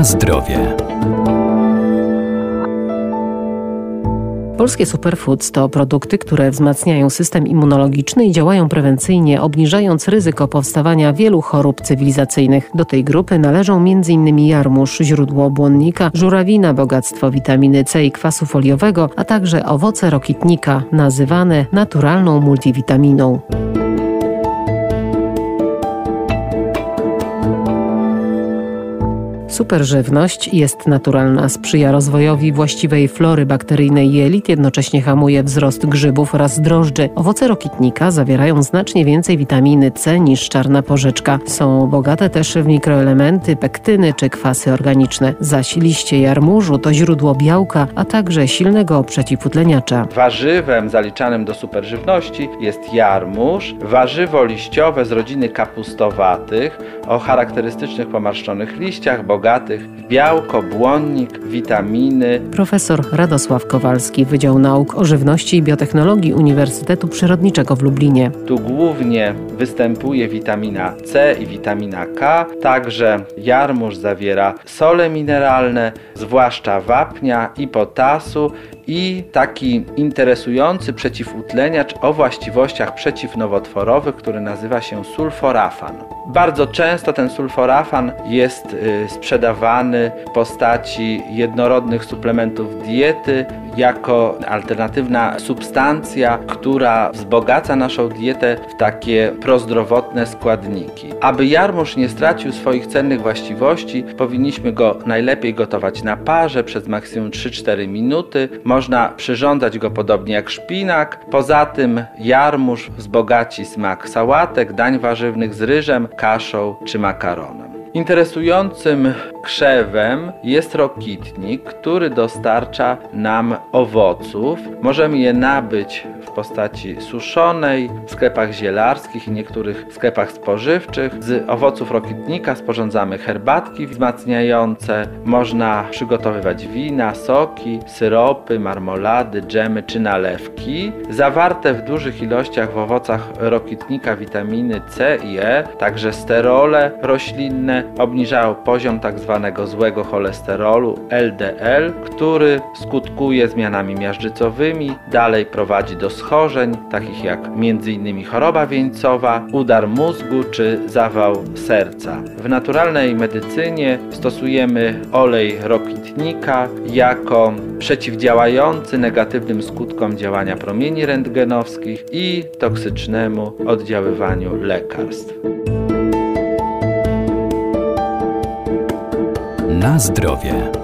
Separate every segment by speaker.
Speaker 1: Na zdrowie.
Speaker 2: Polskie superfoods to produkty, które wzmacniają system immunologiczny i działają prewencyjnie, obniżając ryzyko powstawania wielu chorób cywilizacyjnych. Do tej grupy należą m.in. jarmuż, źródło błonnika, żurawina, bogactwo witaminy C i kwasu foliowego, a także owoce rokitnika, nazywane naturalną multivitaminą. Superżywność jest naturalna, sprzyja rozwojowi właściwej flory bakteryjnej jelit, jednocześnie hamuje wzrost grzybów oraz drożdży. Owoce rokitnika zawierają znacznie więcej witaminy C niż czarna porzeczka. Są bogate też w mikroelementy, pektyny czy kwasy organiczne. Zaś liście jarmużu to źródło białka, a także silnego przeciwutleniacza.
Speaker 3: Warzywem zaliczanym do superżywności jest jarmuż, warzywo liściowe z rodziny kapustowatych o charakterystycznych pomarszczonych liściach, bogatych w białko, błonnik, witaminy.
Speaker 2: Profesor Radosław Kowalski, Wydział Nauk o Żywności i Biotechnologii Uniwersytetu Przyrodniczego w Lublinie.
Speaker 3: Tu głównie występuje witamina C i witamina K, także jarmuż zawiera sole mineralne, zwłaszcza wapnia i potasu i taki interesujący przeciwutleniacz o właściwościach przeciwnowotworowych, który nazywa się sulforafan. Bardzo często ten sulforafan jest y, sprzedawany w postaci jednorodnych suplementów diety jako alternatywna substancja, która wzbogaca naszą dietę w takie prozdrowotne składniki. Aby jarmuż nie stracił swoich cennych właściwości, powinniśmy go najlepiej gotować na parze przez maksimum 3-4 minuty. Można przyrządzać go podobnie jak szpinak. Poza tym jarmuż wzbogaci smak sałatek, dań warzywnych z ryżem, kaszą czy makaronem. Interesującym krzewem jest rokitnik, który dostarcza nam owoców. Możemy je nabyć w postaci suszonej w sklepach zielarskich i niektórych sklepach spożywczych. Z owoców rokitnika sporządzamy herbatki wzmacniające. Można przygotowywać wina, soki, syropy, marmolady, dżemy czy nalewki. Zawarte w dużych ilościach w owocach rokitnika witaminy C i E, także sterole roślinne obniżają poziom tzw. Tak złego cholesterolu LDL, który skutkuje zmianami miażdżycowymi, dalej prowadzi do schorzeń, takich jak m.in. choroba wieńcowa, udar mózgu czy zawał serca. W naturalnej medycynie stosujemy olej rokitnika jako przeciwdziałający negatywnym skutkom działania promieni rentgenowskich i toksycznemu oddziaływaniu lekarstw.
Speaker 1: Na zdrowie.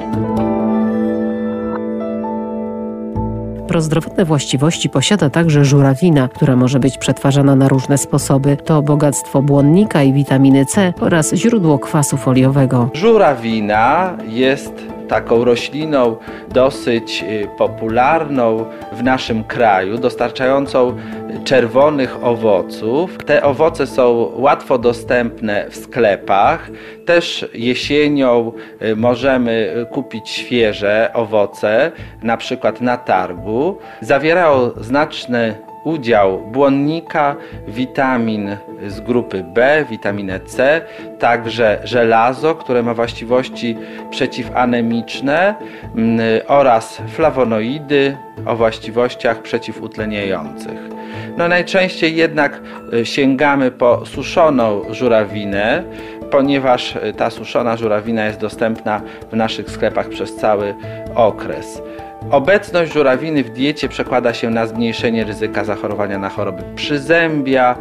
Speaker 2: Prozdrowotne właściwości posiada także żurawina, która może być przetwarzana na różne sposoby. To bogactwo błonnika i witaminy C oraz źródło kwasu foliowego.
Speaker 3: Żurawina jest taką rośliną dosyć y, popularną w naszym kraju, dostarczającą czerwonych owoców. Te owoce są łatwo dostępne w sklepach. Też jesienią y, możemy kupić świeże owoce, na przykład na targu. Zawierają znaczny udział błonnika, witamin z grupy B, witaminę C, także żelazo, które ma właściwości przeciwanemiczne mm, oraz flawonoidy o właściwościach przeciwutleniających. No najczęściej jednak y, sięgamy po suszoną żurawinę, ponieważ ta suszona żurawina jest dostępna w naszych sklepach przez cały okres. Obecność żurawiny w diecie przekłada się na zmniejszenie ryzyka zachorowania na choroby przyzębia,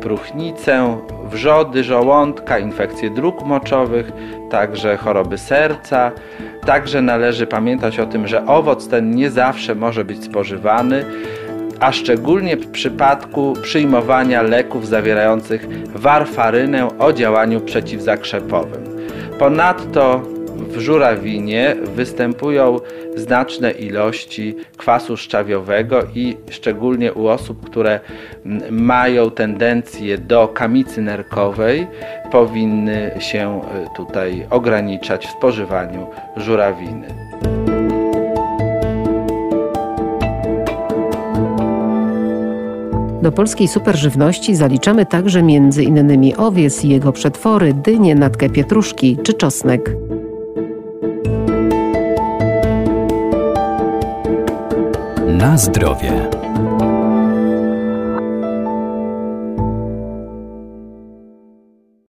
Speaker 3: próchnicę, wrzody żołądka, infekcje dróg moczowych, także choroby serca. Także należy pamiętać o tym, że owoc ten nie zawsze może być spożywany, a szczególnie w przypadku przyjmowania leków zawierających warfarynę o działaniu przeciwzakrzepowym. Ponadto w żurawinie występują znaczne ilości kwasu szczawiowego i szczególnie u osób, które mają tendencję do kamicy nerkowej, powinny się e, tutaj ograniczać w spożywaniu żurawiny.
Speaker 2: Do polskiej superżywności zaliczamy także m.in. owiec i jego przetwory, dynie, natkę pietruszki czy czosnek.
Speaker 1: Na zdrowie.